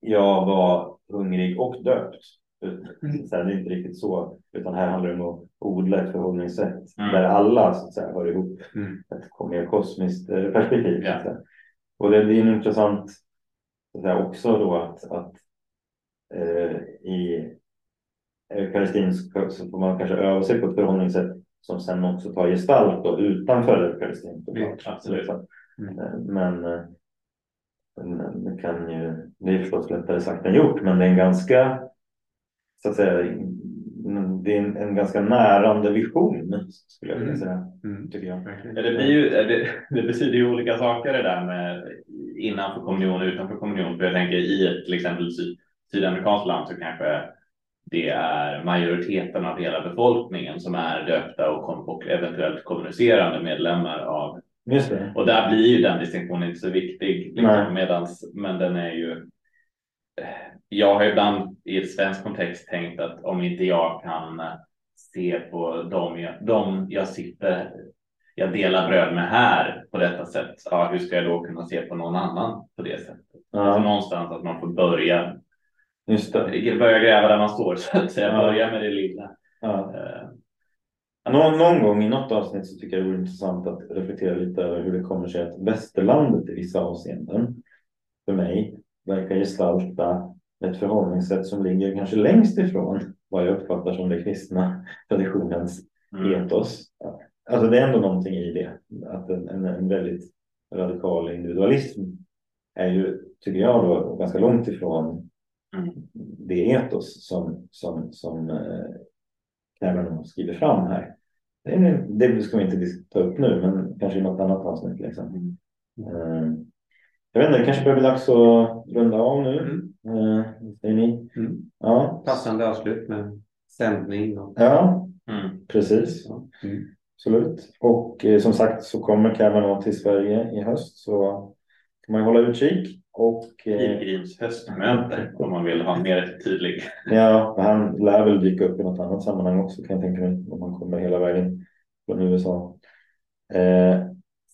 jag var hungrig och döpt. Här, det är inte riktigt så, utan här handlar det om att odla ett förhållningssätt Mm. där alla så att säga hör ihop. Mm. Ett mer kosmiskt eh, perspektiv. Ja. Och det blir en intressant så att säga, också då att, att eh, i eukaristin så så får man kanske öva sig på ett förhållningssätt som sen också tar gestalt då, utanför Eukaristin. Absolut. Mm. Men det kan ju, det är förstås lättare sagt än gjort, men det är en ganska, så att säga, det är en, en ganska närande vision skulle jag vilja mm. säga. Mm. Tycker jag. Ja, det, blir ju, det, det, betyder ju olika saker det där med innanför kommunion och utanför kommunion. För jag tänker i ett till exempel syd, sydamerikanskt land så kanske det är majoriteten av hela befolkningen som är döpta och, och eventuellt kommunicerande medlemmar av Just det. Och där blir ju den distinktionen inte så viktig. Liksom, medans, men den är ju. Jag har ibland i ett svensk kontext tänkt att om inte jag kan se på dem jag, dem jag sitter, jag delar bröd med här på detta sätt. Ja, hur ska jag då kunna se på någon annan på det sättet? Ja. Alltså någonstans att man får börja. Just det. Börja gräva där man står så att säga. Ja. Börja med det lilla. Ja. Uh, någon, någon gång i något avsnitt så tycker jag det vore intressant att reflektera lite över hur det kommer sig att västerlandet i vissa avseenden för mig verkar gestalta ett förhållningssätt som ligger kanske längst ifrån vad jag uppfattar som det kristna traditionens mm. etos. Alltså det är ändå någonting i det, att en, en, en väldigt radikal individualism är ju, tycker jag, då, ganska långt ifrån mm. det etos som, som, som eh, skriver fram här. Det, det ska vi inte ta upp nu, men kanske i något annat avsnitt. Liksom. Mm. Jag vet inte, det kanske börjar bli dags att runda av nu. Mm. Uh, säger ni? Mm. Ja. Passande avslut med sändning. Och... Ja, mm. precis. Mm. Absolut. Och eh, som sagt så kommer Kavanaugh till Sverige i höst så kan man ju hålla utkik. Och, eh, Pilgrims höstmöte om man vill ha mer tydlig. Ja, han lär väl dyka upp i något annat sammanhang också kan jag tänka mig om han kommer hela vägen från USA. Eh,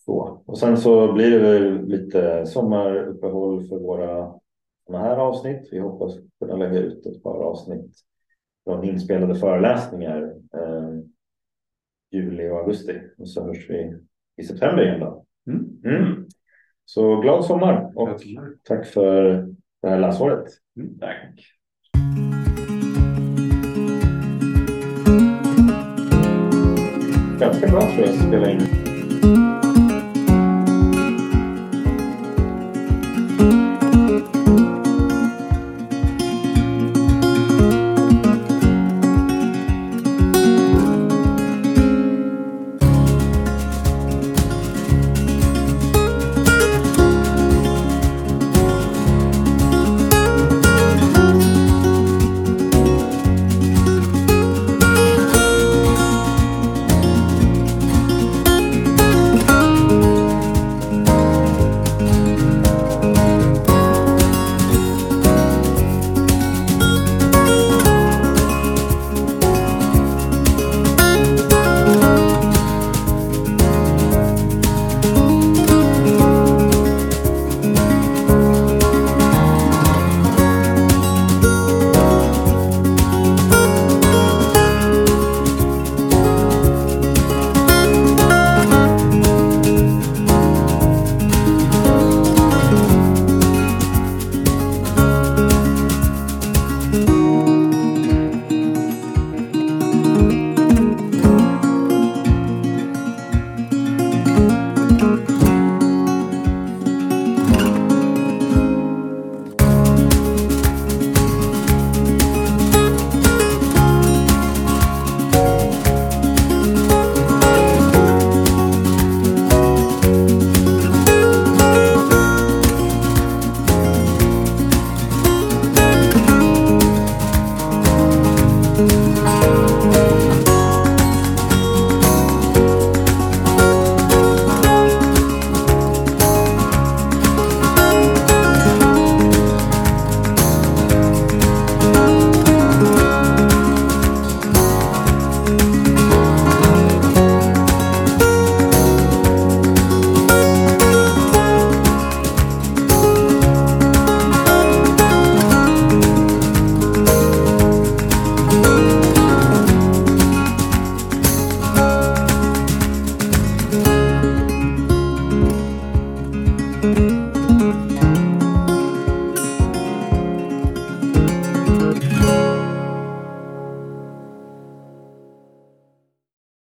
så. Och sen så blir det väl lite sommaruppehåll för våra sådana här avsnitt. Vi hoppas kunna lägga ut ett par avsnitt från inspelade föreläsningar eh, juli och augusti och så hörs vi i september igen då. Mm. Mm. Så glad sommar och tack för det här läsåret. Mm, tack. Ganska bra tror jag att spela in.